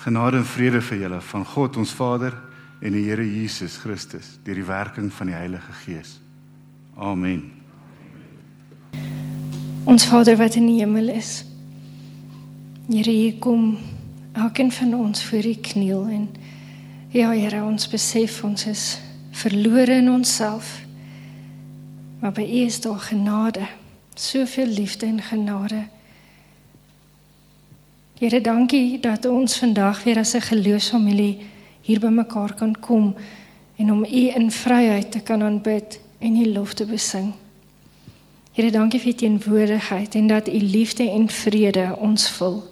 Genade en vrede vir julle van God ons Vader en die Here Jesus Christus deur die werking van die Heilige Gees. Amen. Ons Vader wat in die hemel is. Here, hier kom elkeen van ons voor U kniel en ja, Here, ons besef ons is verlore in onsself. Maar by U is daar genade, soveel liefde en genade. Here, dankie dat ons vandag weer as 'n geloofsfamilie hier bymekaar kan kom en om U in vryheid te kan aanbid en U lof te besing. Here, dankie vir U teenwoordigheid en dat U liefde en vrede ons vul.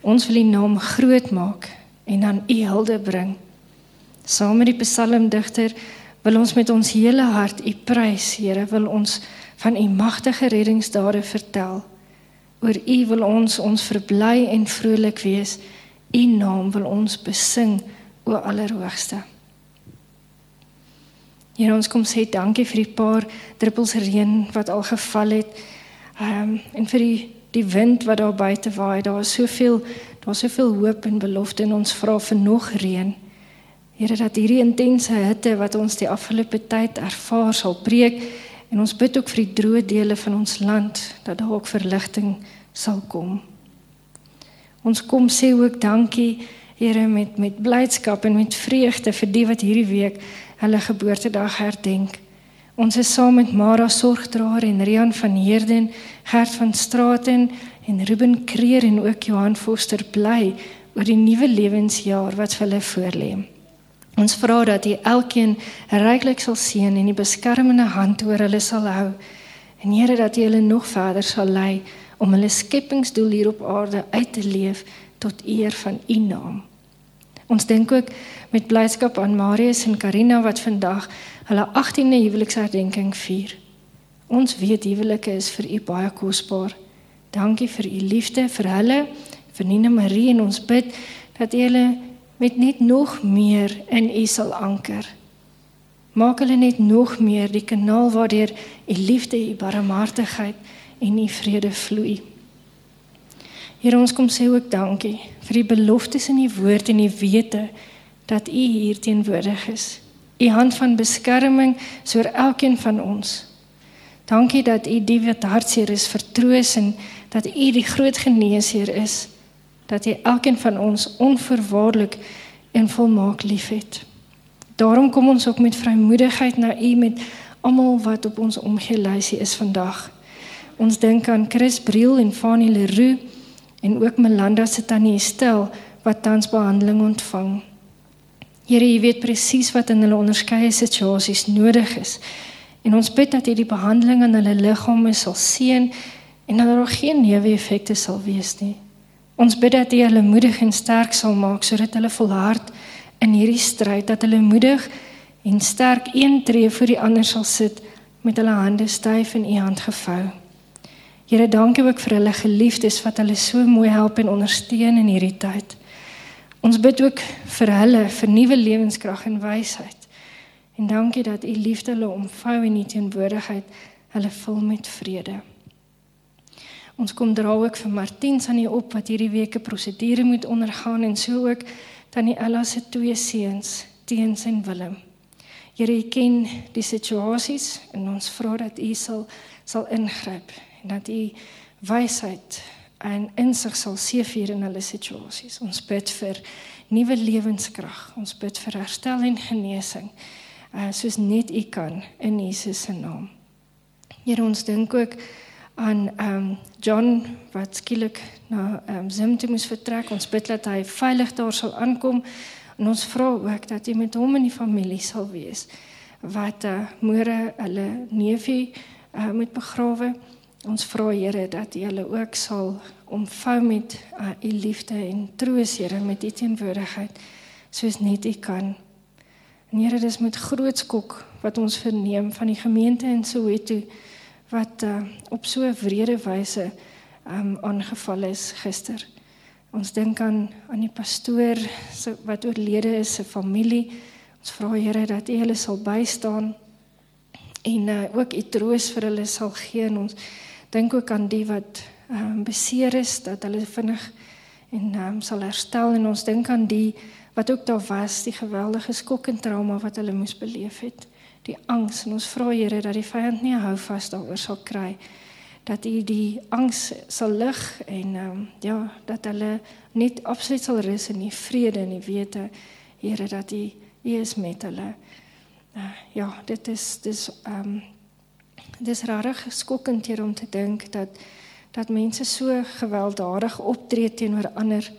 Ons wil U naam groot maak en aan U hulde bring. Saam met die psalmdigter wil ons met ons hele hart U prys, Here, wil ons van U magtige reddingsdade vertel. Oor U wil ons ons verbly en vrolik wees. U naam wil ons besing, o Allerhoogste. Here ons kom sê dankie vir die paar druppels reën wat al geval het. Ehm um, en vir die die wind wat daar buite waai. Daar is soveel daar is soveel hoop en belofte en ons vra vir nog reën. Here dat hierdie intense hitte wat ons die afgelope tyd ervaar sal breek En ons bid ook vir die droë dele van ons land dat daar ook verligting sal kom. Ons kom sê ook dankie Here met met blydskap en met vreugde vir die wat hierdie week hulle geboortedag herdenk. Ons is saam met Mara Sorgdraer en Rian van Heerden, Gert van Straaten en Ruben Kreer en ook Johan Foster bly oor die nuwe lewensjaar wat vir hulle voorlê. Ons vra dat U elkeen ryklik sal seën en die beskermende hand oor hulle sal hou. En Here dat U hulle nog verder sal lei om hulle skepingsdoel hier op aarde uit te leef tot eer van U naam. Ons dink ook met blydskap aan Marius en Karina wat vandag hulle 18de huweliksherdenking vier. Ons weet huwelike is vir U baie kosbaar. Dankie vir U liefde vir hulle, vir Nina Marie en ons bid dat U hulle met net nog meer in U sal anker. Maak hulle net nog meer die kanaal waardeur U liefde, U barmhartigheid en U vrede vloei. Here ons kom sê ook dankie vir die beloftes in U woord en die wete dat U hier teenwoordig is. U hand van beskerming oor elkeen van ons. Dankie dat U die wat hartseer is vertroos en dat U die groot geneesheer is dat hy elkeen van ons onverwaarlik en volmaak liefhet. Daarom kom ons ook met vrymoedigheid na U met almal wat op ons omgelysie is vandag. Ons dink aan Chris Briel en Fanny Leroux en ook Melanda se tannie Estel wat tans behandeling ontvang. Here, U weet presies wat in hulle onderskeie situasies nodig is. En ons bid dat U die behandeling aan hulle liggame sal seën en dat daar geen neeweffekte sal wees nie. Ons bid dat U hulle moedig en sterk sal maak sodat hulle volhard in hierdie stryd, dat hulle moedig en sterk een tree voor die ander sal sit met hulle hande styf in U hand gevou. Here, dankie ook vir hulle geliefdes wat hulle so mooi help en ondersteun in hierdie tyd. Ons bid ook vir hulle vir nuwe lewenskrag en wysheid. En dankie dat U liefde hulle omvou en U teenwoordigheid hulle vul met vrede. Ons kom dra ook vir Martiens aan die op wat hierdie week 'n prosedure moet ondergaan en so ook tannie Ella se twee seuns, Teens en Willem. Here, U ken die situasies en ons vra dat U sal sal ingryp en dat U wysheid en insig sal seëvier in hulle situasies. Ons bid vir nuwe lewenskrag. Ons bid vir herstel en genesing. Uh soos net U kan in Jesus se naam. Here, ons dink ook aan ehm um, John wat skielik na ehm um, Zim toe moes vertrek. Ons bid dat hy veilig daar sal aankom en ons vra ook dat hy met hom en die familie sal wees wat uh, môre hulle neefie uh, moet begrawe. Ons vra Here dat U hulle ook sal omvou met uh, U liefde en troos Here met U teenwoordigheid soos net U kan. En Here, dis met groot skok wat ons verneem van die gemeente in Soweto wat uh, op so 'n wrede wyse um aangeval is gister. Ons dink aan aan die pastoor se wat oorlede is, se familie. Ons vra Here dat U hulle sal bystaan en uh, ook U troos vir hulle sal gee. En ons dink ook aan die wat um beseer is dat hulle vinnig en um, sal herstel en ons dink aan die wat ook daar was, die geweldige skok en trauma wat hulle moes beleef het. Die angs en ons vra Here dat die vyand nie hou vas daaroor sal kry dat u die angs sal lig en um, ja, dat hulle net absoluut sal rus in die vrede en die wete Here dat u u is met hulle. Uh, ja, dit is dis ehm um, dis rarig skokkend hier om te dink dat dat mense so gewelddadig optree teenoor ander.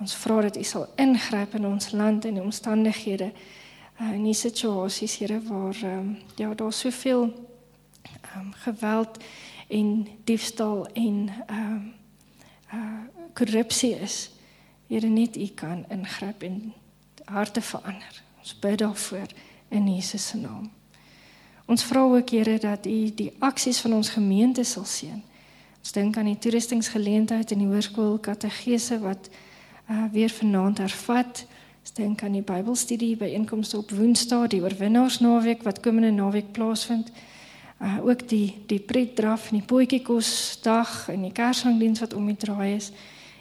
Ons vra dat U sal ingryp in ons land en die omstandighede in die situasies Here waar um, ja daar soveel um, geweld en diefstal en ehm uh, uh, korrupsie is. Here net U kan ingryp en harte verander. Ons bid daarvoor in Jesus se naam. Ons vra ook Here dat U die aksies van ons gemeente sal seën. Ons dink aan die toeristingsgeleentheid in die hoërskool kategese wat uh, weer vanaand hervat. Ons dink aan die Bybelstudie by inkomste op Woensdae, die oorwinnaarsnaweek wat komende naweek plaasvind. Uh ook die die pretdraf en die potjiekosdag en die kersangdiens wat om die draai is.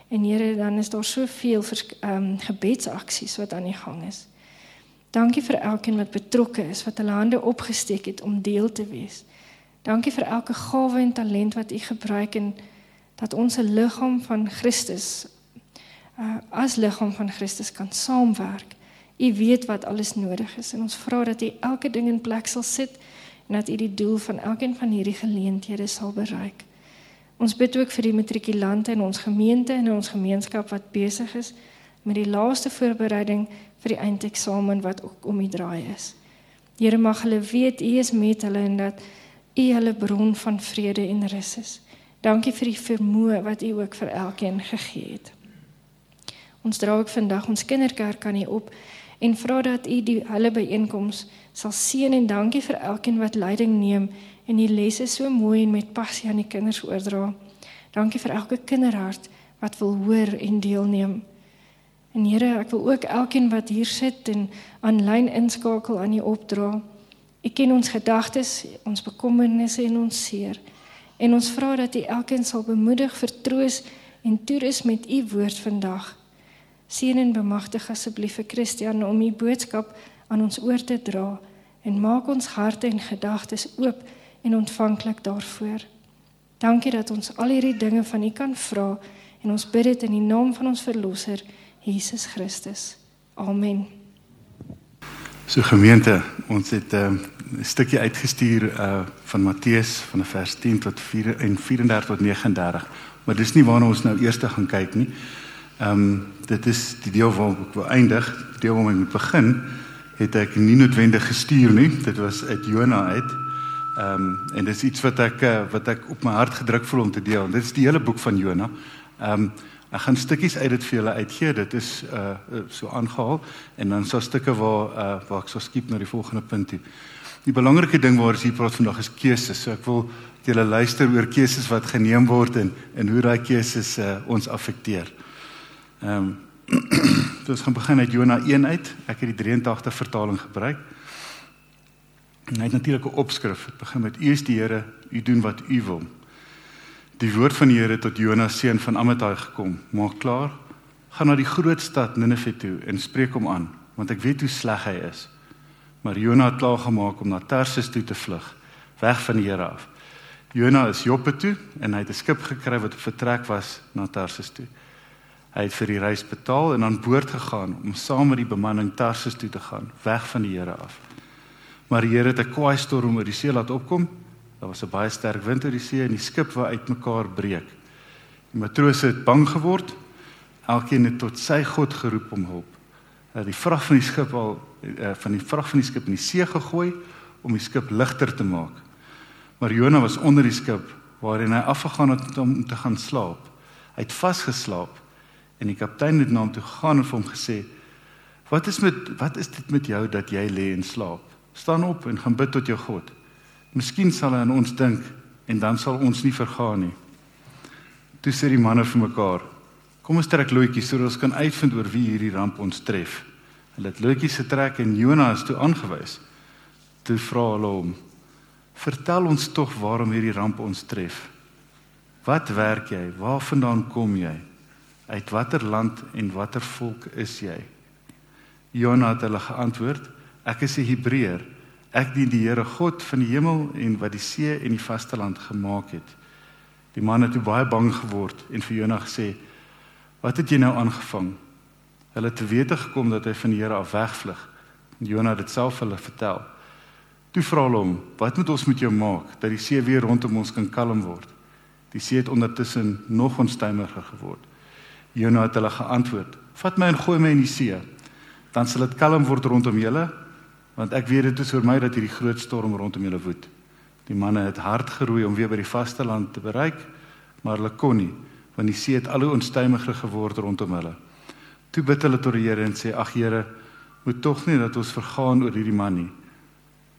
En Here, dan is daar soveel ehm um, gebedsaksies wat aan die gang is. Dankie vir elkeen wat betrokke is, wat hulle hande opgesteek het om deel te wees. Dankie vir elke gawe en talent wat U gebruik en dat ons 'n liggaam van Christus uh, as liggaam van Christus kan saamwerk. U weet wat alles nodig is en ons vra dat U elke ding in plek sal sit en dat U die doel van elkeen van hierdie geleenthede sal bereik. Ons bid ook vir die matrikulante in ons gemeente en in ons gemeenskap wat besig is met die laaste voorbereiding vir die eindeksamen wat ook om die draai is. Here mag hulle weet U is met hulle en dat U hulle bron van vrede en rus is. Dankie vir die vermoë wat U ook vir elkeen gegee het. Ons dra ook vandag ons kinderkerk aan U op en vra dat U die hulle byeenkoms sal seën en dankie vir elkeen wat leiding neem en die lesse so mooi en met passie aan die kinders oordra. Dankie vir elke kinderhart wat wil hoor en deelneem. En Here, ek wil ook elkeen wat hier sit en aanlyn inskakel aan U opdra. U ken ons gedagtes, ons bekommernisse en ons seer. En ons vra dat U elkeen sal bemoedig, vertroos en toerus met U woord vandag. Seën en bemagtig asseblief vir Christian om U boodskap aan ons oor te dra en maak ons harte en gedagtes oop en ontvanklik daarvoor. Dankie dat ons al hierdie dinge van U kan vra en ons bid dit in die naam van ons verlosser Jesus Christus. Amen. So gemeente, ons het ehm, 'n uh, stukkie uitgestuur uh van Matteus van vers 10 tot 4 en 34 tot 39. Maar dis nie waarna ons nou eers gaan kyk nie. Ehm um, dit is die deel waar ek wil eindig, die deel waar ek moet begin, het ek nie noodwendig gestuur nie. Dit was uit Jona uit. Ehm um, en dis iets wat ek uh, wat ek op my hart gedruk voel om te deel. Dit is die hele boek van Jona. Ehm um, Ek gaan stukkies uit dit vir julle uitgee. Dit is uh so aangehaal en dan so stukke waar uh waar ek so skiep na die volgende punt toe. Die belangrike ding waar ons hier praat vandag is keuses. So ek wil julle luister oor keuses wat geneem word en en hoe daai keuses uh ons affekteer. Ehm um, ons gaan begin uit Jona 1 uit. Ek het die 83 vertaling gebruik. En hy het natuurlik 'n opskrif. Dit begin met U is die Here, U doen wat U wil die woord van die Here tot Jonas seun van Amittai gekom. Maak klaar, gaan na die groot stad Ninive toe en spreek hom aan, want ek weet hoe sleg hy is. Maar Jona het klaar gemaak om na Tarsis toe te vlug, weg van die Here af. Jona is Joppe toe en hy het 'n skip gekry wat op vertrek was na Tarsis toe. Hy het vir die reis betaal en aan boord gegaan om saam met die bemanning Tarsis toe te gaan, weg van die Here af. Maar die Here het 'n kwaai storm oor die see laat opkom Daar was 'n baie sterk wind oor die see en die skip wou uitmekaar breek. Die matrose het bang geword. Elkeen het tot sy God geroep om hulp. Hulle het die vrag van die skip al uh, van die vrag van die skip in die see gegooi om die skip ligter te maak. Maar Jona was onder die skip waarin hy afgegaan het om te gaan slaap. Hy het vasgeslaap en die kaptein het na hom toe gegaan en vir hom gesê: "Wat is met wat is dit met jou dat jy lê en slaap? Staan op en gaan bid tot jou God." Miskien sal hy aan ons dink en dan sal ons nie vergaan nie. Toe sê die manne vir mekaar: "Kom ons trek loetjies sodat ons kan uitvind oor wie hierdie ramp ons tref." Hulle het loetjies getrek en Jonas toe aangewys. Toe vra hulle hom: "Vertel ons tog waarom hierdie ramp ons tref. Wat werk jy? Waarvandaan kom jy?" Uit watter land en watter volk is jy? Jona het hulle geantwoord: Ek is 'n Hebreër. Ek dien die Here God van die hemel en wat die see en die vasteland gemaak het. Die man het baie bang geword en vir Jona gesê: "Wat het jy nou aangevang?" Hulle het te wete gekom dat hy van die Here af wegvlug. Jona het dit self hulle vertel. Toe vra hulle hom: "Wat moet ons met jou maak dat die see weer rondom ons kan kalm word?" Die see het ondertussen nog onstuimiger geword. Jona het hulle geantwoord: "Vat my en gooi my in die see, dan sal dit kalm word rondom julle, want ek weet dit is vir my dat hierdie groot storm rondom julle woed." Die manne het hard geroei om weer by die vasteland te bereik, maar hulle kon nie, want die see het al hoe onstuimiger geword rondom hulle. Toe bid hulle tot die Here en sê: "Ag Here, moet tog nie dat ons vergaan oor hierdie man nie.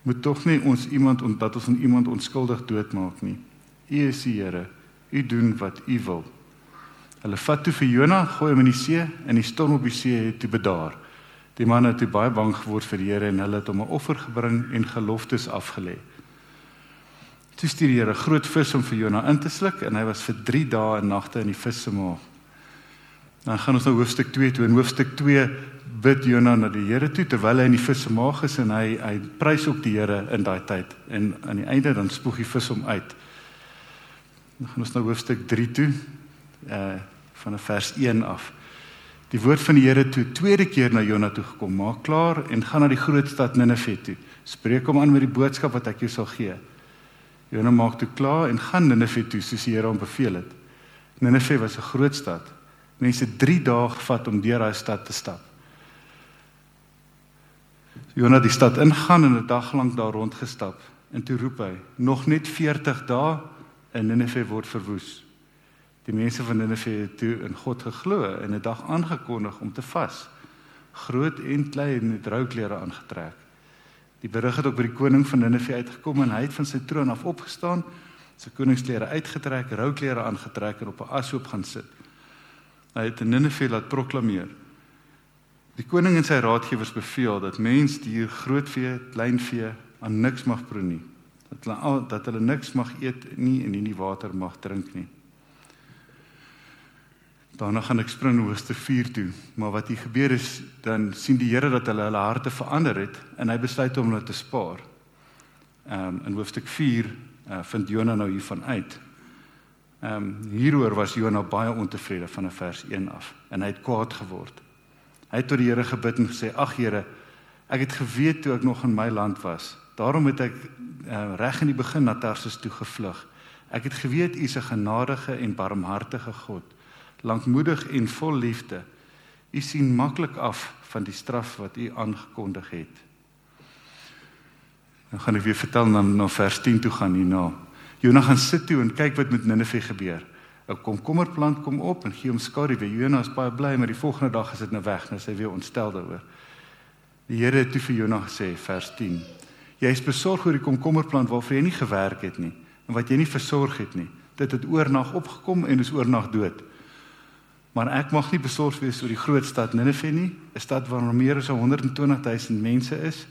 Moet tog nie ons iemand omdat ons iemand onskuldig doodmaak nie. U is die Here. U doen wat u wil." Hulle vat toe vir Jona, gooi hom in die see en die storm op die see het toe bedaar. Die manne het toe baie bang geword vir die Here en hulle het hom 'n offer gebring en geloftes afgelê. Toe stuur die Here 'n groot vis om vir Jona in te sluk en hy was vir 3 dae en nagte in die vis se maag. Dan gaan ons na hoofstuk 2 toe. In hoofstuk 2 bid Jona na die Here toe terwyl hy in die vis se maag is en hy hy prys ook die Here in daai tyd en aan die einde dan spoeg die vis hom uit. Dan gaan ons na hoofstuk 3 toe. Uh van vers 1 af. Die woord van die Here toe tweede keer na Jona toe gekom. Maak klaar en gaan na die groot stad Ninive toe. Spreek hom aan met die boodskap wat ek jou sal gee. Jona maak toe klaar en gaan Ninive toe soos die Here hom beveel het. Ninive was 'n groot stad. Mense 3 dae gevat om deur daai stad te stap. Jona die stad ingaan en 'n dag lank daar rondgestap en toe roep hy: "Nog net 40 dae en Ninive word verwoes." Die mense van Ninive het toe in God geglo en 'n dag aangekondig om te vas. Groot en klein het rouklere aangetrek. Die berig het ook by die koning van Ninive uitgekom en hy het van sy troon af opgestaan, sy koningsklere uitgetrek, rouklere aangetrek en op 'n ashoop gaan sit. Hy het in Ninive laat proklameer. Die koning en sy raadgewers beveel dat mens, dier, grootvee, kleinvee aan niks mag proe nie. Dat hulle al dat hulle niks mag eet nie en nie water mag drink nie. Daarna gaan ek spring hoofstuk 4 toe, maar wat hier gebeur is dan sien die Here dat hulle hulle harte verander het en hy besluit om hulle te spaar. Ehm um, in hoofstuk 4 uh, vind Jona nou hiervan uit. Ehm um, hieroor was Jona baie ontevrede van vers 1 af en hy het kwaad geword. Hy het tot die Here gebid en gesê: "Ag Here, ek het geweet toe ek nog in my land was. Daarom het ek uh, reg in die begin na Tarsus toe gevlug. Ek het geweet U is 'n genadige en barmhartige God." Lankmoedig en vol liefde. U sien maklik af van die straf wat u aangekondig het. Nou gaan ek weer vertel na, na vers 10 toe gaan hierna. Jonah gaan sit toe en kyk wat met Ninive gebeur. 'n Komkommerplant kom op en gee hom skadu. Jonah is baie bly, maar die volgende dag is dit nou weg, nou sy weer ontstel daaroor. Die Here het toe vir Jonah gesê vers 10: Jy is besorg oor die komkommerplant waarvoor jy nie gewerk het nie en wat jy nie versorg het nie. Dit het oornag opgekom en is oornag dood. Maar ek mag nie besorg wees oor die groot stad Ninive nie, 'n stad waar meer as 120 000 mense is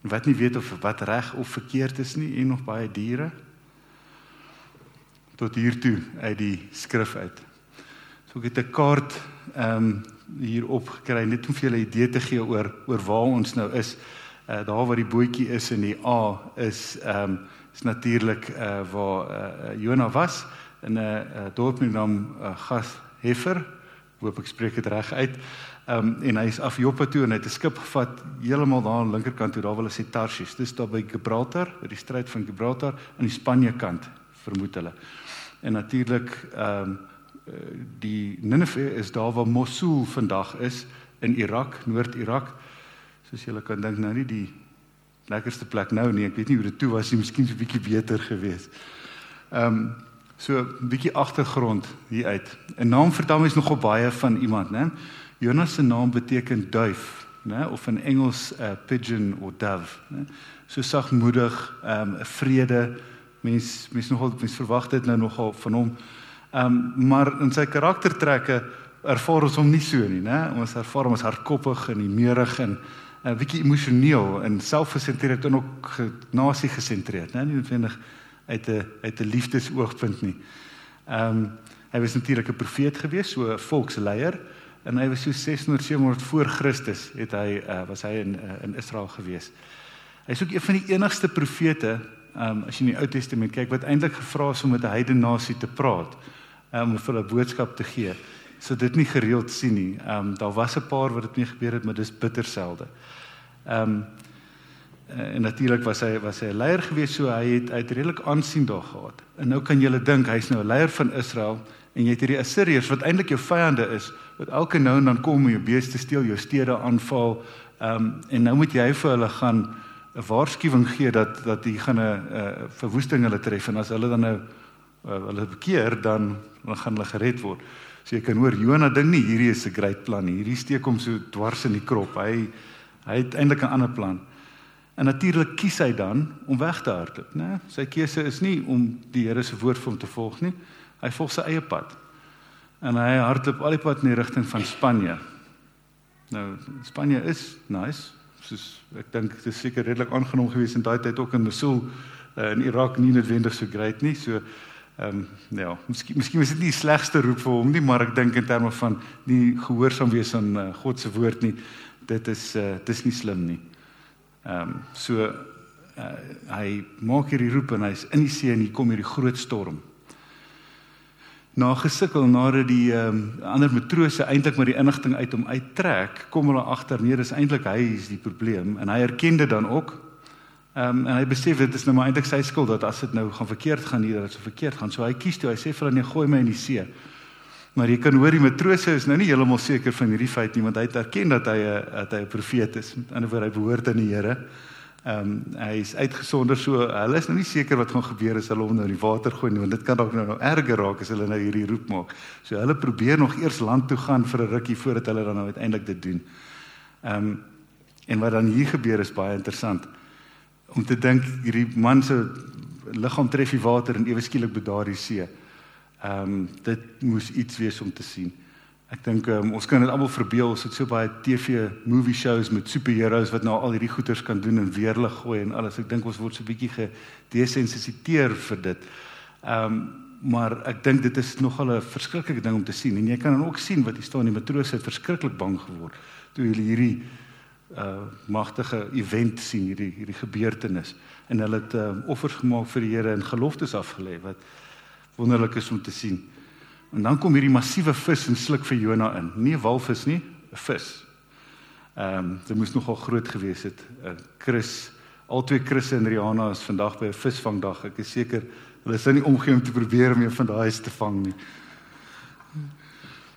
wat nie weet of wat reg of verkeerd is nie en nog baie diere. Tot hier toe uit die skrif uit. So ek het 'n kaart ehm um, hier opgekry net om vir julle 'n idee te gee oor oor waar ons nou is. Uh daar waar die bootjie is in die A is ehm um, is natuurlik uh waar uh, Jona was in 'n uh, dorp met naam uh, Gas Heffer, hoop ek spreek dit reg uit. Ehm um, en hy is af Joppe toe en hy het 'n skip gevat heeltemal daar aan linkerkant toe, daar wil hulle sê Tarsis. Dis daar by Gibraltar, by die stryd van Gibraltar aan die Spanje kant, vermoed hulle. En natuurlik ehm um, die Nineve is daar waar Mosul vandag is in Irak, Noord-Irak. Soos julle kan dink nou nie die lekkerste plek nou nie. Ek weet nie hoe dit toe was nie, miskien 'n bietjie beter geweest. Ehm um, So 'n bietjie agtergrond hier uit. 'n Naam vertel mens nogal baie van iemand, né? Jonas se naam beteken duif, né? Of in Engels 'n uh, pigeon of dove, né? So sagmoedig, ehm um, 'n vrede. Mens mens nogal mens verwag dit nou nogal van hom. Ehm um, maar in sy karaktertrekke ervaar ons hom nie so nie, né? Ons ervaar hom as hardkoppig en niemerig en 'n uh, bietjie emosioneel en selfgesentreerd en ook nasie gesentreerd, né? Nie noodwendig uit 'n uit 'n liefdesoogpunt nie. Ehm um, Hy was natuurlik 'n profeet geweest, so 'n volksleier en hy was so 600 700 voor Christus het hy uh, was hy in uh, in Israel geweest. Hy's ook een van die enigste profete, um, as jy in die Ou Testament kyk wat eintlik gevra is om met 'n heidene nasie te praat, um, om vir hulle boodskap te gee. So dit nie gereeld sien nie. Ehm um, daar was 'n paar wat dit mee gebeur het, maar dis bitter selde. Ehm um, en natuurlik was hy was hy 'n leier gewees, so hy het uit redelik aansien daar gehad. En nou kan jy dink hy's nou 'n leier van Israel en jy het hierdie Assiriërs wat eintlik jou vyande is, wat elke nou en dan kom om jou beeste steel, jou stede aanval. Ehm um, en nou moet jy vir hulle gaan 'n waarskuwing gee dat dat hier gaan 'n verwoesting hulle tref en as hulle dan nou uh, hulle bekeer dan dan gaan hulle gered word. So jy kan hoor Jona dink nie hierdie is 'n great plan nie. Hierdie steek hom so dwars in die krop. Hy hy het eintlik 'n ander plan. En natuurlik kies hy dan om weg te hardloop, né? Sy keuse is nie om die Here se woord vir hom te volg nie. Hy volg sy eie pad. En hy hardloop al die pad in die rigting van Spanje. Nou Spanje is nice. Soos ek dink dit is seker redelik aangenaam geweest in daai tyd ook in Mosul uh, in Irak nie noodwendig so great nie. So Ehm um, ja, miskien miskien is dit nie die slegste roep vir hom nie, maar ek dink in terme van nie gehoorsaam wees aan uh, God se woord nie, dit is uh, dit is nie slim nie. Ehm um, so uh, hy maak hierdie roep en hy's in die see en hier kom hierdie groot storm. Na gesukkel nadat die ehm um, ander matrose eintlik met die inligting uit hom uittrek, kom hulle agter nee, dis eintlik hy is die probleem en hy erken dit dan ook Ehm um, en hy besef dit is nou maar eintlik sy skuld dat as dit nou gaan verkeerd gaan hier dat dit so verkeerd gaan. So hy kies toe, hy sê vir hulle nee, gooi my in die see. Maar jy kan hoor die matrose is nou nie heeltemal seker van hierdie feit nie want hy het erken dat hy 'n dat hy 'n profeet is. Met ander woorde hy behoort aan die Here. Ehm um, hy is uitgesonder so hulle is nou nie seker wat gaan gebeur as hulle hom nou in die water gooi nie want dit kan dalk nou, nou erger raak as hulle nou hierdie roep maak. So hulle probeer nog eers land toe gaan vir 'n rukkie voordat hulle dan nou uiteindelik dit doen. Ehm um, en wat dan hier gebeur is baie interessant om te dink hierdie man se liggaam tref die water en ewe skielik bedaar die see. Ehm um, dit moes iets wees om te sien. Ek dink um, ons kan dit almal verbeel, ons het so baie TV movie shows met superheroes wat nou al hierdie goeters kan doen en weerlig gooi en alles. Ek dink ons word so bietjie gedesensitiseer vir dit. Ehm um, maar ek dink dit is nogal 'n verskriklike ding om te sien en jy kan dan ook sien wat hier staan die matrose het verskriklik bang geword toe hulle hierdie uh magtige event sien hierdie hierdie gebeurtenis en hulle het uh, offers gemaak vir die Here en geloftes afgelê wat wonderlik is om te sien. En dan kom hierdie massiewe vis en sluk vir Jona in. Nie 'n walvis nie, 'n vis. Ehm um, dit moes nogal groot gewees het. Uh, Chris, al twee Chris en Rihanna is vandag by 'n visvangdag. Ek is seker hulle sou nie omgee om te probeer om een van daai te vang nie.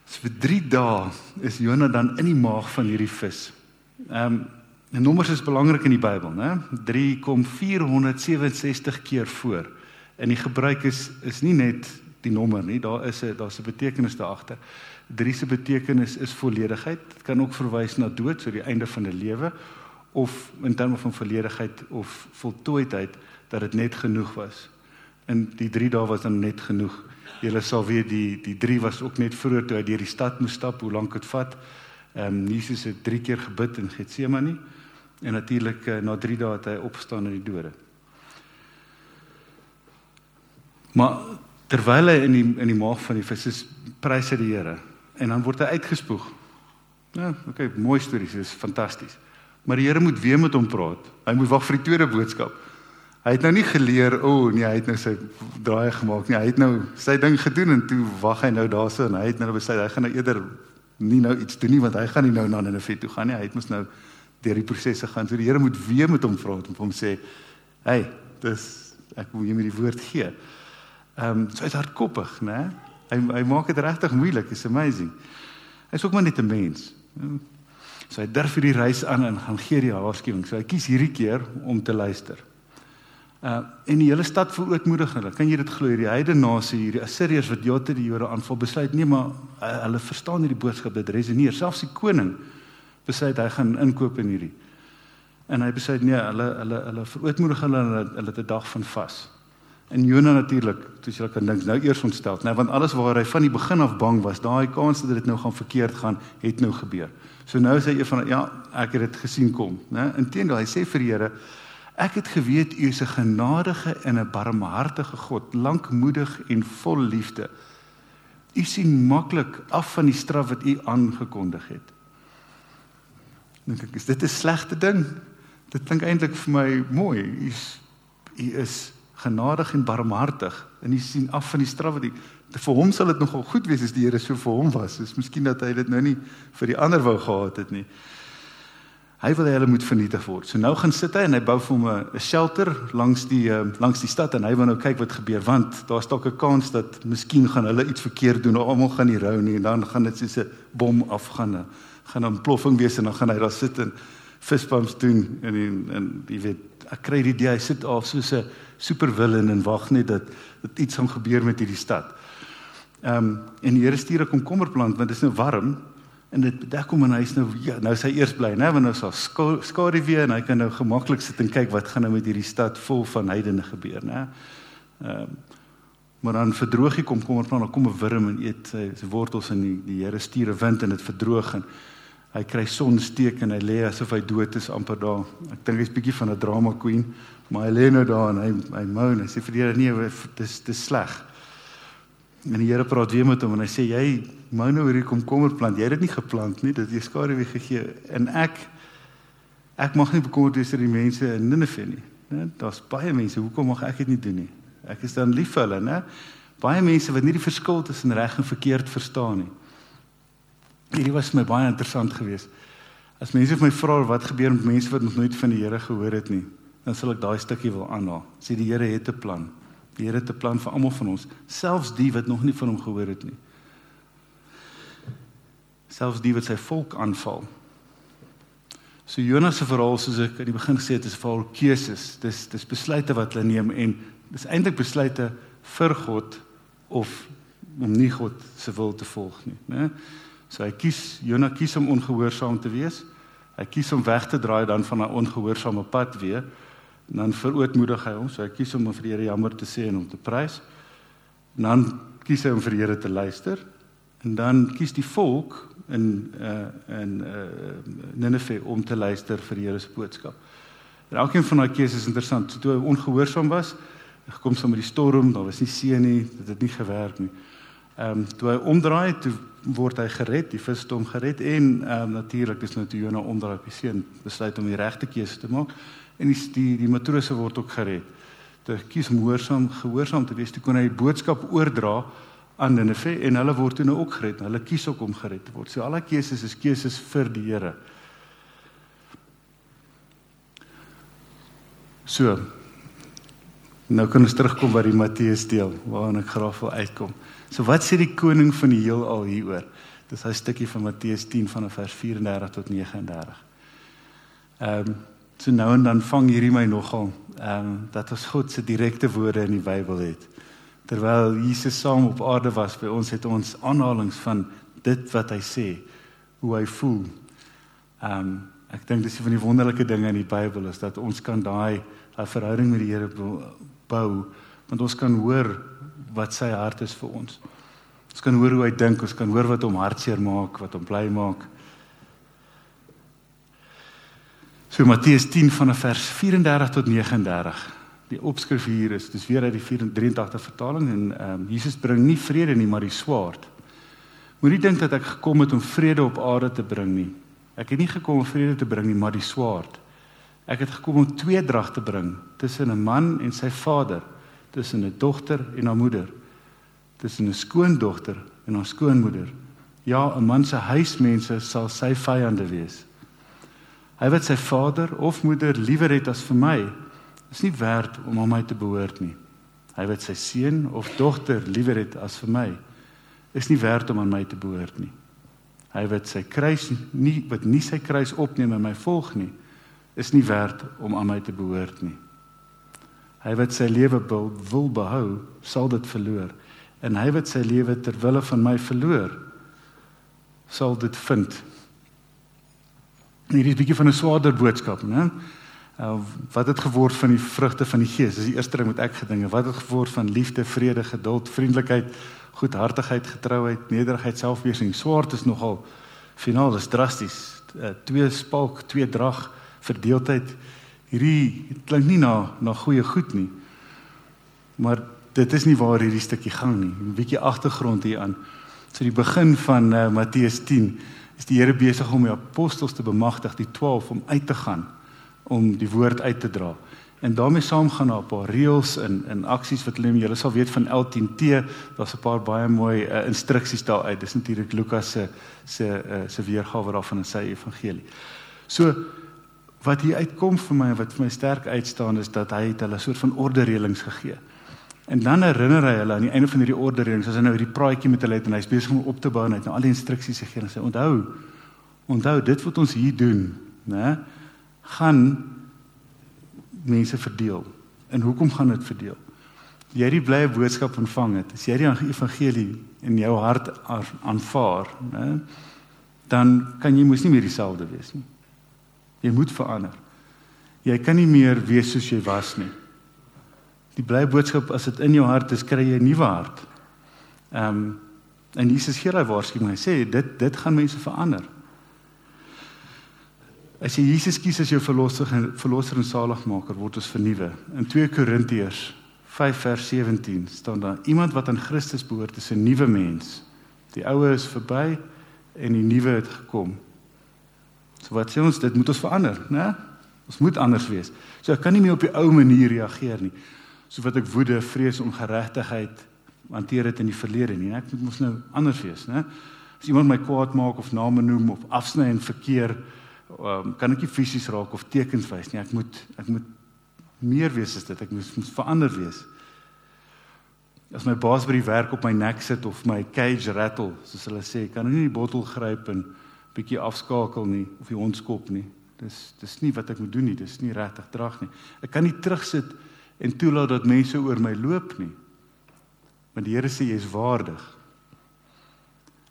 So vir 3 dae is Jona dan in die maag van hierdie vis. Ehm um, en nommers is belangrik in die Bybel, né? 3 kom 467 keer voor. En die gebruik is is nie net die nommer nie, daar is 'n daar's 'n betekenis daar agter. 3 se betekenis is volledigheid. Dit kan ook verwys na dood, so die einde van 'n lewe of in terme van volledigheid of voltooidheid dat dit net genoeg was. En die 3 dae was dan net genoeg. Julle sal weet die die 3 was ook net vroeër toe hy deur die stad moes stap, hoe lank dit vat. Ehm um, Jesus het 3 keer gebid in Getsemane en natuurlik uh, na 3 dae het hy opgestaan uit die dode. Maar terwyl hy in die in die maag van die vis is, prys hy die Here en dan word hy uitgespoeg. Ja, okay, mooi stories, dis fantasties. Maar die Here moet weer met hom praat. Hy moet wag vir die tweede boodskap. Hy het nou nie geleer, o oh, nee, hy het nou sy draai gemaak nie. Hy het nou sy ding gedoen en toe wag hy nou daarso en hy het nou besluit hy gaan nou eerder nie nou iets doen nie want hy gaan nie nou na Nineve toe gaan nie. Hy het mos nou deur die prosesse gaan. So die Here moet weer met hom praat en hom sê, "Hey, dis ek wil jou met die woord gee." Ehm um, so hy's hardkoppig, né? Hy hy maak dit regtig moeilik. It's amazing. Hy's ook maar net 'n mens. So hy durf hierdie reis aan en gaan gee die waarskuwing. So hy kies hierdie keer om te luister. Uh en die hele stad verootmoedig hulle. Kan jy dit glo? Die heidene nasie, hierdie Assiriërs wat Jote die Jode aanval, besluit nee, maar uh, hulle verstaan hierdie boodskap dit resoneer. Selfs die koning besluit hy gaan inkoop in hierdie. En hy besluit nee, hulle hulle hulle verootmoedig hulle hulle hulle het 'n dag van vas. En Jona natuurlik, soos jy kan dink, nou eers ontstel, nee, want alles waar hy van die begin af bang was, daai kans dat dit nou gaan verkeerd gaan, het nou gebeur. So nou sê hy van ja, ek het dit gesien kom, né? Inteendeel, hy sê vir die Here Ek het geweet u is 'n genadige en 'n barmhartige God, lankmoedig en vol liefde. U sien maklik af van die straf wat u aangekondig het. Dink ek is dit 'n slegte ding? Dit klink eintlik vir my mooi. U is u is genadig en barmhartig en u sien af van die straf wat u vir hom sal dit nogal goed wees as die Here so vir hom was. Dis miskien dat hy dit nou nie vir die ander wou gehad het nie. Hy wil hê hulle moet vernietig word. So nou gaan sit hy en hy bou vir hom 'n shelter langs die uh, langs die stad en hy wil nou kyk wat gebeur want daar's dalk 'n kans dat miskien gaan hulle iets verkeerd doen of almal gaan nie rou nie en dan gaan dit soos 'n bom afgaan. Gaan 'n ontploffing wees en dan gaan hy daar sit en fistbumps doen en en, en jy weet ek kry die idee hy sit af soos 'n supervillain en wag net dat dat iets gaan gebeur met hierdie stad. Ehm um, en die Here stuur 'n komkommerplant want dit is nou warm en dit bedek hom en hy's nou ja, nou sy eers bly, né, want nou sal skadu weer en hy kan nou gemaklik sit en kyk wat gaan nou met hierdie stad vol van heidene gebeur, né? Ehm um, maar dan verdroog die komkommerplant, dan kom 'n wurm en eet sy, sy wortels en die, die Here stuur 'n wind en dit verdroog en hy kry sonsteek en hy lê asof hy dood is amper daar. Ek dink hy's bietjie van 'n drama queen, maar hy lê nou daar en hy hy moan hy sê vir die Here nee, dis dis sleg. En die Here praat weer met hom en hy sê jy mou nou hierdie komkommerplant. Jy het dit nie geplant nie, dit is skare wie gegee. En ek ek mag nie bekommerd wees oor die mense in Ninive nie. Né? Daar's baie mense, hoekom mag ek dit nie doen nie? Ek is dan lief vir hulle, né? Baie mense wat nie die verskil tussen reg en verkeerd verstaan nie. Hierdie was my baie interessant geweest. As mense vir my vra wat gebeur met mense wat nog nooit van die Here gehoor het nie, dan sal ek daai stukkie wil aanhaal. Sê die Here het 'n plan. Die Here het 'n plan vir almal van ons, selfs die wat nog nie van hom gehoor het nie. Selfs die wat sy volk aanval. So Jonas se verhaal soos ek aan die begin gesê het, is 'n verhaal keuses. Dis dis besluite wat hulle neem en dis eintlik besluite vir God of om nie God se wil te volg nie, né? So hy kies Jonas kies om ongehoorsaam te wees. Hy kies om weg te draai dan van 'n ongehoorsame pad weer En dan verootmoedig hy hom, so hy kies om vir die Here jammer te sê en hom te prys. En dan kies hy om vir die Here te luister. En dan kies die volk in uh in uh Nineve om te luister vir die Here se boodskap. En elkeen van daai keuses is interessant. So, toe hy ongehoorsaam was, gekom saam met die storm, daar was nie see nie, dit het nie gewerk nie. Ehm um, toe hy omdraai, toe word hy gered, die vis het hom gered en ehm um, natuurlik is nou toe Jona omdraai op die see en besluit om die regte keuse te maak en die die, die matrose word ook gered. Te kies om gehoorsaam gehoorsaam te wees, toe kon hy die boodskap oordra aan Nineve en hulle word toe nou ook gered. Hulle kies ook om gered te word. So al die keuses is keuses vir die Here. So. Nou kan ons terugkom by die Matteus deel waarna ek graag wil uitkom. So wat sê die koning van die heelal hieroor? Dis 'n stukkie van Matteus 10 van vers 34 tot 39. Ehm um, So nou en dan vang hierdie my nogal ehm um, dat ons God se direkte woorde in die Bybel het. Terwyl Jesus saam op aarde was, by ons het ons aanhalinge van dit wat hy sê, hoe hy voel. Ehm um, ek dink dis een van die wonderlike dinge in die Bybel is dat ons kan daai daai verhouding met die Here bou, want ons kan hoor wat sy hart is vir ons. Ons kan hoor hoe hy dink, ons kan hoor wat hom hartseer maak, wat hom bly maak. So Matteus 10 van vers 34 tot 39. Die opskrif hier is dis weer uit die 83 vertaling en ehm um, Jesus bring nie vrede nie, maar die swaard. Moenie dink dat ek gekom het om vrede op aarde te bring nie. Ek het nie gekom om vrede te bring nie, maar die swaard. Ek het gekom om tweedrag te bring tussen 'n man en sy vader, tussen 'n dogter en haar moeder, tussen 'n skoondogter en haar skoonmoeder. Ja, 'n man se huismense sal sy vyande wees. Hy wat sy vader of moeder liewer het as vir my, is nie werd om aan my te behoort nie. Hy wat sy seun of dogter liewer het as vir my, is nie werd om aan my te behoort nie. Hy wat sy kruis nie wat nie sy kruis opneem en my volg nie, is nie werd om aan my te behoort nie. Hy wat sy lewe wil, behou, sal dit verloor. En hy wat sy lewe ter wille van my verloor, sal dit vind. Hierdie is bietjie van 'n swaarder boodskap, né? Uh, wat het geword van die vrugte van die Gees? Dis die eerste ding wat ek gedinge. Wat het geword van liefde, vrede, geduld, vriendelikheid, goedhartigheid, getrouheid, nederigheid, selfbeheersing? Swaard is nogal finaal, is drasties. Uh, twee spalk, twee drag, verdeeldheid. Hierdie klink nie na na goeie goed nie. Maar dit is nie waar hierdie stukkie gaan nie. 'n Bietjie agtergrond hier aan. So die begin van uh, Matteus 10 is die Here besig om die apostels te bemagtig, die 12 om uit te gaan om die woord uit te dra. En daarmee saam gaan daar 'n paar reëls en en aksies wat hulle julle sal weet van L10T, daar's 'n paar baie mooi uh, instruksies daar uit. Dis natuurlik Lukas se se uh, se weergawe daarvan in sy evangelie. So wat hier uitkom vir my wat vir my sterk uitstaan is dat hy het hulle 'n soort van ordereëlings gegee. En dan herinner hy hulle aan die einde van hierdie ordereëlings as hy nou hierdie praatjie met hulle het en hy's besig om op te bou en hy het nou al die instruksies gegee en sê onthou onthou dit wat ons hier doen, né? gaan mense verdeel. En hoekom gaan dit verdeel? Jy het die blye boodskap ontvang het. As jy die evangelie in jou hart aanvaar, né? Dan kan jy mos nie meer dieselfde wees nie. Jy moet verander. Jy kan nie meer wees soos jy was nie. Die blye boodskap as dit in jou hart is, kry jy 'n nuwe hart. Ehm um, en Jesus gee daai waarskuwing. Hy sê dit dit gaan mense verander. As jy Jesus kies as jou verlosser en verlosser en saligmaker, word ons vernuwe. In 2 Korintiërs 5 vers 17 staan daar: Iemand wat aan Christus behoort, is 'n nuwe mens. Die ou is verby en die nuwe het gekom. So wat sê ons dit moet ons verander, né? Ons moet anders wees. So ek kan nie meer op die ou manier reageer nie. So wat ek woede, vrees, ongeregtigheid hanteer dit in die verlede nie. Ek moet mos nou anders wees, né? As iemand my kwaad maak of name noem of afsny en verkeer, um, kan ek nie fisies raak of tekens wys nie. Ek moet ek moet meer wees as dit. Ek moet, moet verander wees. As my baas by die werk op my nek sit of my cage rattle, soos hulle sê, kan ek nie die bottel gryp en bietjie afskakel nie of die hond skop nie. Dis dis nie wat ek moet doen nie. Dis nie regtig drag nie. Ek kan nie terugsit en toelaat dat mense oor my loop nie. Want die Here sê jy is waardig.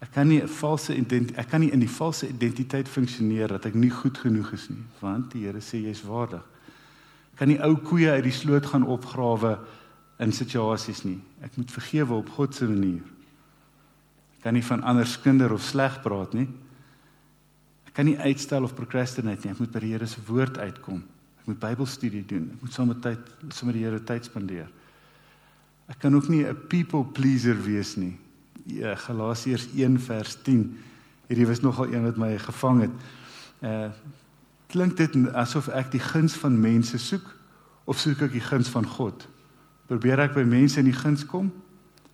Ek kan nie 'n valse identiteit ek kan nie in die valse identiteit funksioneer dat ek nie goed genoeg is nie, want die Here sê jy is waardig. Ek kan nie ou koeie uit die sloot gaan opgrawe in situasies nie. Ek moet vergewe op God se manier. Ek kan nie van ander skinder of sleg praat nie. Ek kan nie uitstel of procrastinate nie. Ek moet by die Here se woord uitkom. Ek moet Bybelstudie doen. Ek moet saam met tyd saam met die Here tyd spandeer. Ek kan ook nie 'n people pleaser wees nie. Ja, Galasiërs 1 vers 10. Hierdie was nogal een wat my gevang het. Uh klink dit asof ek die guns van mense soek of soek ek die guns van God? Probeer ek by mense in die guns kom?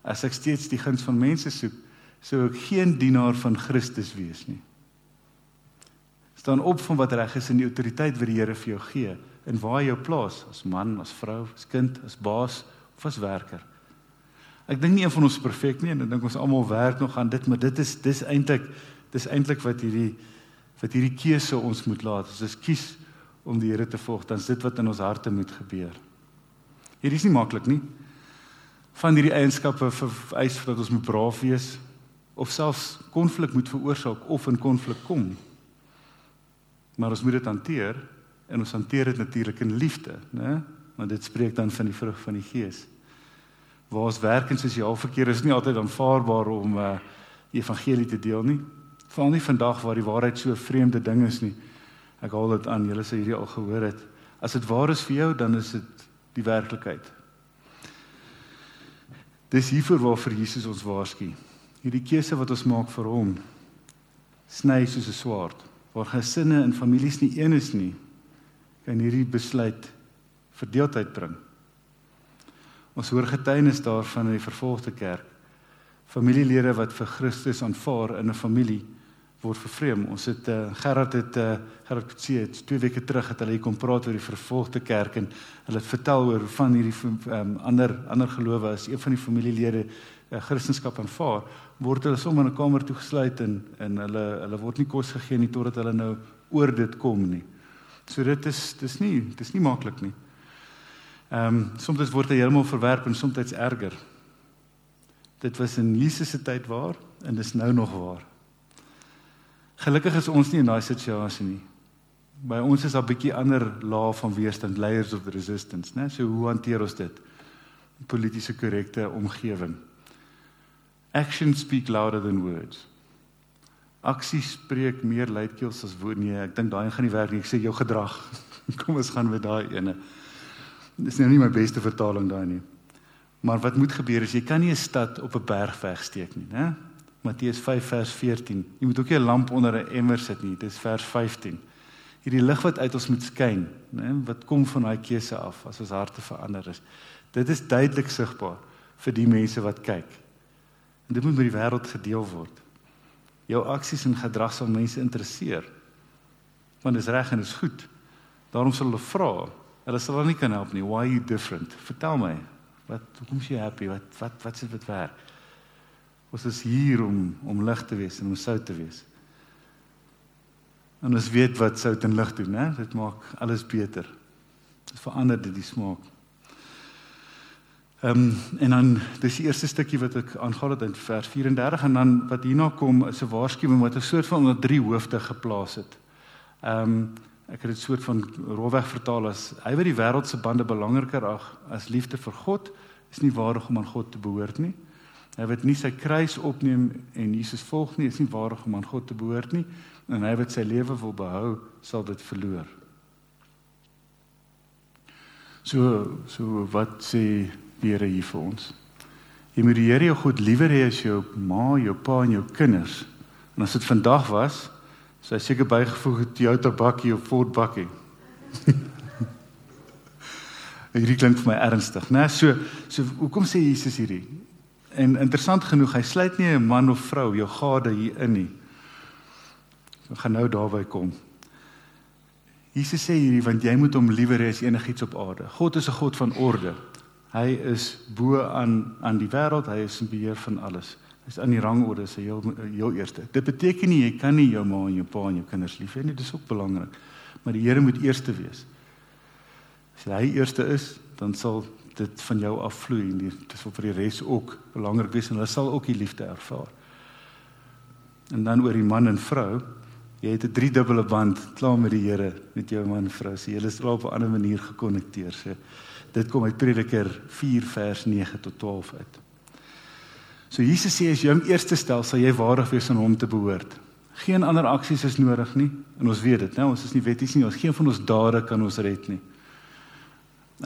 As ek steeds die guns van mense soek, sou ek geen dienaar van Christus wees nie staan op van wat reg is in die autoriteit wat die Here vir jou gee en waar jy plaas as man, as vrou, as kind, as baas of as werker. Ek dink nie een van ons is perfek nie en ek dink ons almal werk nog aan dit, maar dit is dis eintlik dis eintlik wat hierdie wat hierdie keuse ons moet laat. Ons kies om die Here te volg, dan is dit wat in ons harte moet gebeur. Hierdie is nie maklik nie. Van hierdie eienskappe vereis dat ons moet braaf wees of selfs konflik moet veroorsaak of in konflik kom maar ons moet dit hanteer en ons hanteer dit natuurlik in liefde, né? Want dit spreek dan van die vrug van die Gees. Waar ons werk in sosiaal verkeer is nie altyd aanvaarbaar om uh die evangelie te deel nie. Veral nie vandag waar die waarheid so 'n vreemde ding is nie. Ek haal dit aan, julle sê hierdie al gehoor het. As dit waar is vir jou, dan is dit die werklikheid. Dis hiervoor waarvoor Jesus ons waarsku. Hierdie keuse wat ons maak vir hom sny soos 'n swaard waar gesinne en families nie een is nie, kan hierdie besluit verdeeldheid bring. Ons hoor getuienis daarvan in die vervolgde kerk. Familielede wat vir Christus aanvaar in 'n familie word vervreem. Ons het uh, Gerard het uh, Gerard Kutsie het twee weke terug het hulle hier kom praat oor die vervolgde kerk en hulle het vertel oor van hierdie um, ander ander gelowe as een van die familielede Christendom aanvaar word hulle sommer in 'n kamer toegesluit en en hulle hulle word nie kos gegee nie totdat hulle nou oor dit kom nie. So dit is dis nie dis nie maklik nie. Ehm um, soms word hy heeltemal verwerp en soms erger. Dit was in Jesus se tyd waar en dis nou nog waar. Gelukkig is ons nie in daai situasie nie. By ons is daar 'n bietjie ander laag van weerstand, layers of resistance, né? So hoe hanteer ons dit? Politiese korrekte omgewing. Actions speak louder than words. Aksie spreek meer luidkeels as woorde. Nee, ek dink daai gaan nie werk nie. Ek sê jou gedrag. Kom ons gaan met daai ene. Dis nou nie my beste vertaling daai nie. Maar wat moet gebeur is jy kan nie 'n stad op 'n berg wegsteek nie, né? Matteus 5 vers 14. Jy moet ook nie 'n lamp onder 'n emmer sit nie. Dis vers 15. Hierdie lig wat uit ons moet skyn, né, wat kom van daai keuse af as ons harte verander is. Dit is duidelik sigbaar vir die mense wat kyk. En dit moet met die wêreld gedeel word. Jou aksies en gedrag sal mense interesseer. Want dit is reg en dit is goed. Daarom sal hulle vra. Hulle sal nie kan help nie. Why are you different? Vertel my. Wat hoekom is jy happy? Wat wat wat sit dit werk? Ons is hier om om lig te wees en om sout te wees. En ons weet wat sout en lig doen, né? Dit maak alles beter. Dit verander dit die smaak. Ehm um, en dan dis die eerste stukkie wat ek aangaan het in vers 34 en dan wat hierna kom is 'n waarskuwing wat 'n soort van onder drie hoofde geplaas het. Ehm um, ek het dit soort van rolweg vertaal as hy wat die wêreld se bande belangriker ag as liefde vir God is nie waardig om aan God te behoort nie. Hy wat nie sy kruis opneem en Jesus volg nie, is nie waardig om aan God te behoort nie en hy wat sy lewe wil behou, sal dit verloor. So so wat sê die Here hier vir ons. Jy moet die Here jou God liewer hê as jou ma, jou pa en jou kinders. En as dit vandag was, sou hy seker bygevoeg het Toyota bakkie of Ford bakkie. hierdie klink vir my ernstig, né? So so hoekom sê Jesus hierdie? En interessant genoeg, hy sluit nie 'n man of vrou jou gade hier in nie. Ek gaan nou daarby kom. Jesus sê hierdie want jy moet hom liewer hê as enigiets op aarde. God is 'n God van orde. Hy is bo aan aan die wêreld, hy is in beheer van alles. Hy's aan die rangorde se heel heel eerste. Dit beteken nie jy kan nie jou ma en jou pa en jou kinders lief hê nie, dis ook belangrik. Maar die Here moet eerste wees. As hy eerste is, dan sal dit van jou afvloei en dit is vir die res ook belangrik wees en hulle sal ook die liefde ervaar. En dan oor die man en vrou, jy het 'n driedubbele band klaar met die Here met jou man en vrou. So julle is op 'n ander manier gekonnekteer. So Dit kom uit Prediker 4 vers 9 tot 12 uit. So Jesus sê as jy hom eerste stel, sal jy waardig wees aan hom te behoort. Geen ander aksies is nodig nie en ons weet dit, né? Ons is nie wetties nie. Ons geen van ons dade kan ons red nie.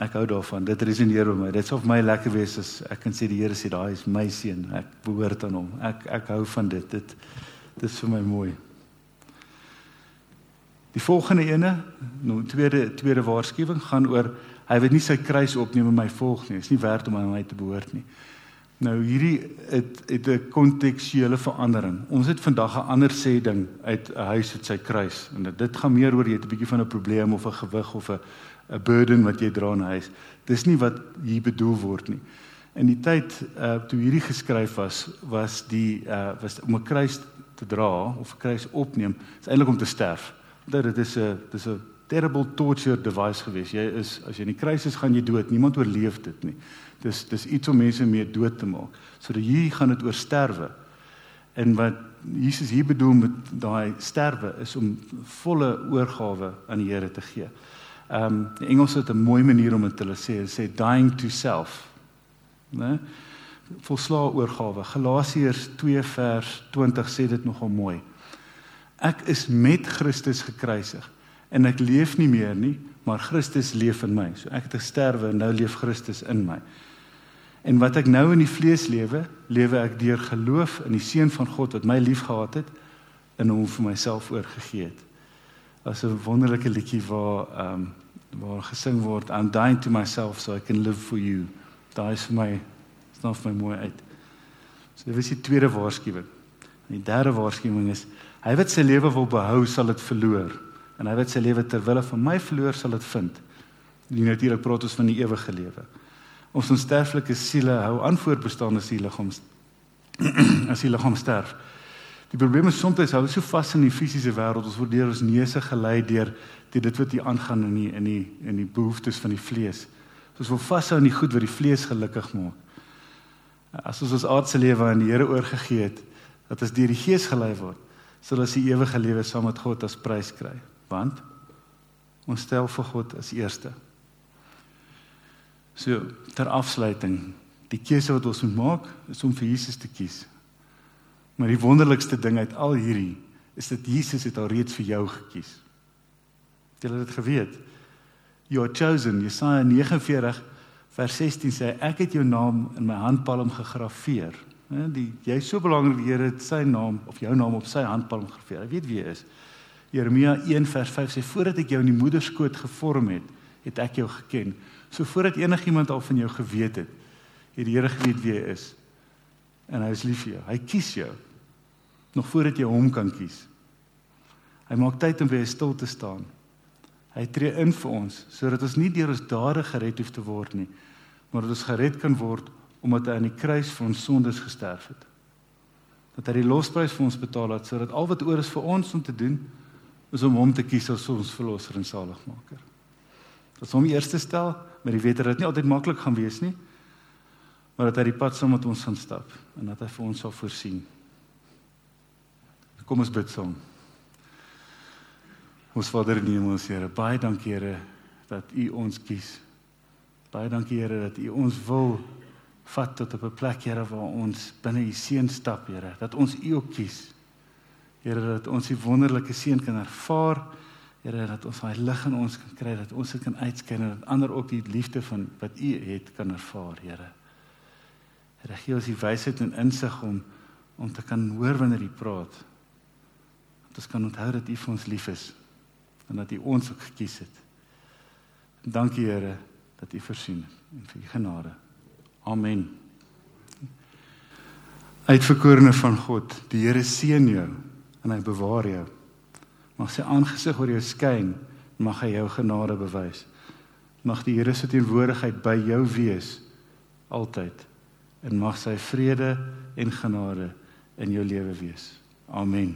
Ek hou daarvan. Dit resoneer met my. Dit sou vir my lekker wees as ek kan sê die Here sê daai is my seun. Ek behoort aan hom. Ek ek hou van dit. Dit dit is vir my mooi. Die volgende ene, nou tweede tweede waarskuwing gaan oor Hy wil nie sy kruis opneem en my volg nie. Dit is nie werd om aan my te behoort nie. Nou hierdie het het 'n kontekstuele verandering. Ons het vandag 'n ander sê ding uit 'n huis met sy kruis en dit gaan meer oor jy het 'n bietjie van 'n probleem of 'n gewig of 'n 'n burden wat jy dra in huis. Dis nie wat hier bedoel word nie. In die tyd uh toe hierdie geskryf was, was die uh was om 'n kruis te dra of 'n kruis opneem, is eintlik om te sterf. Dit is 'n dis 'n terrible torture device gewees. Jy is as jy in die kruis is, gaan jy dood. Niemand oorleef dit nie. Dis dis iets om mense mee dood te maak. So dat hier gaan dit oor sterwe. En wat Jesus hier bedoel met daai sterwe is om volle oorgawe aan die Here te gee. Ehm um, die Engels het 'n mooi manier om dit te sê, sê dying to self. Né? Volslaa oorgawe. Galasiërs 2 vers 20 sê dit nogal mooi. Ek is met Christus gekruisig en ek leef nie meer nie, maar Christus leef in my. So ek het gesterwe en nou leef Christus in my. En wat ek nou in die vlees lewe, lewe ek deur geloof in die seun van God wat my liefgehad het en hom vir myself oorgegee het. Was 'n wonderlike liedjie waar ehm um, waar gesing word I'm dying to myself so I can live for you. Daai is vir my staan vir my mooi uit. So dit is die tweede waarskuwing. En die derde waarskuwing is hy wat sy lewe wil behou sal dit verloor en hy wat sy lewe ter wille van my verloor sal dit vind. Die natuurlik praat ons van die ewige lewe. Ons onsterflike siele hou aan voortbestaan as die liggaam as die liggaam sterf. Die probleem is soms hou so vas in die fisiese wêreld, ons word deur ons neuse gelei deur dit wat hier aangaan in die in die in die behoeftes van die vlees. Ons wil vashou aan die goed wat die vlees gelukkig maak. As ons ons aardse lewe aan die Here oorgegee het, dat ons deur die Gees gelei word, sal ons die ewige lewe saam met God as prys kry want ons stel vir God as eerste. So ter afsluiting, die keuse wat ons moet maak is om vir Jesus te kies. Maar die wonderlikste ding uit al hierdie is dat Jesus het al reeds vir jou gekies. Het jy dit geweet? You are chosen. Jesaja 49 vers 16 sê ek het jou naam in my handpalm gegraveer. Hè, die jy's so belangrik die Here het sy naam of jou naam op sy handpalm gegraveer. Hy weet wie jy is. Jeremia 1 vers 5 sê voordat ek jou in die moederskoot gevorm het, het ek jou geken. So voordat enigiemand al van jou geweet het, het die Here geweet wie jy is. En hy is lief vir jou. Hy kies jou nog voordat jy hom kan kies. Hy maak tyd om by jou stil te staan. Hy tree in vir ons sodat ons nie deur ons dade gered hoef te word nie, maar dat ons gered kan word omdat hy aan die kruis vir ons sondes gesterf het. Dat hy die losprys vir ons betaal het sodat al wat oor is vir ons om te doen is om hom te kies as ons verlosser en saligmaker. Dat hom eerste stel, maar die weet dat dit nie altyd maklik gaan wees nie, maar dat hy die pad saam met ons gaan stap en dat hy vir ons sal voorsien. Kom ons bid saam. Ons Vader in die hemel, Here, baie dankie Here dat U ons kies. Baie dankie Here dat U ons wil vat tot op 'n plek Here waar ons binne U seën stap, Here, dat ons U ook kies. Here, dat ons U wonderlike seën kan ervaar. Here, dat ons daai lig in ons kan kry, dat ons dit kan uitskyn en dat ander ook die liefde van wat U het kan ervaar, Here. Here, gee ons die wysheid en insig om om te kan hoor wanneer U praat. Dat ons kan onthou dat U vir ons lief is en dat U ons ook gekies het. En dankie Here dat U voorsien en vir U genade. Amen. Uitverkorene van God, die Here seën jou en hy bewaar jou. Mag sy aangesig oor jou skyn, mag hy jou genade bewys. Mag die Here se teenwoordigheid by jou wees altyd en mag sy vrede en genade in jou lewe wees. Amen.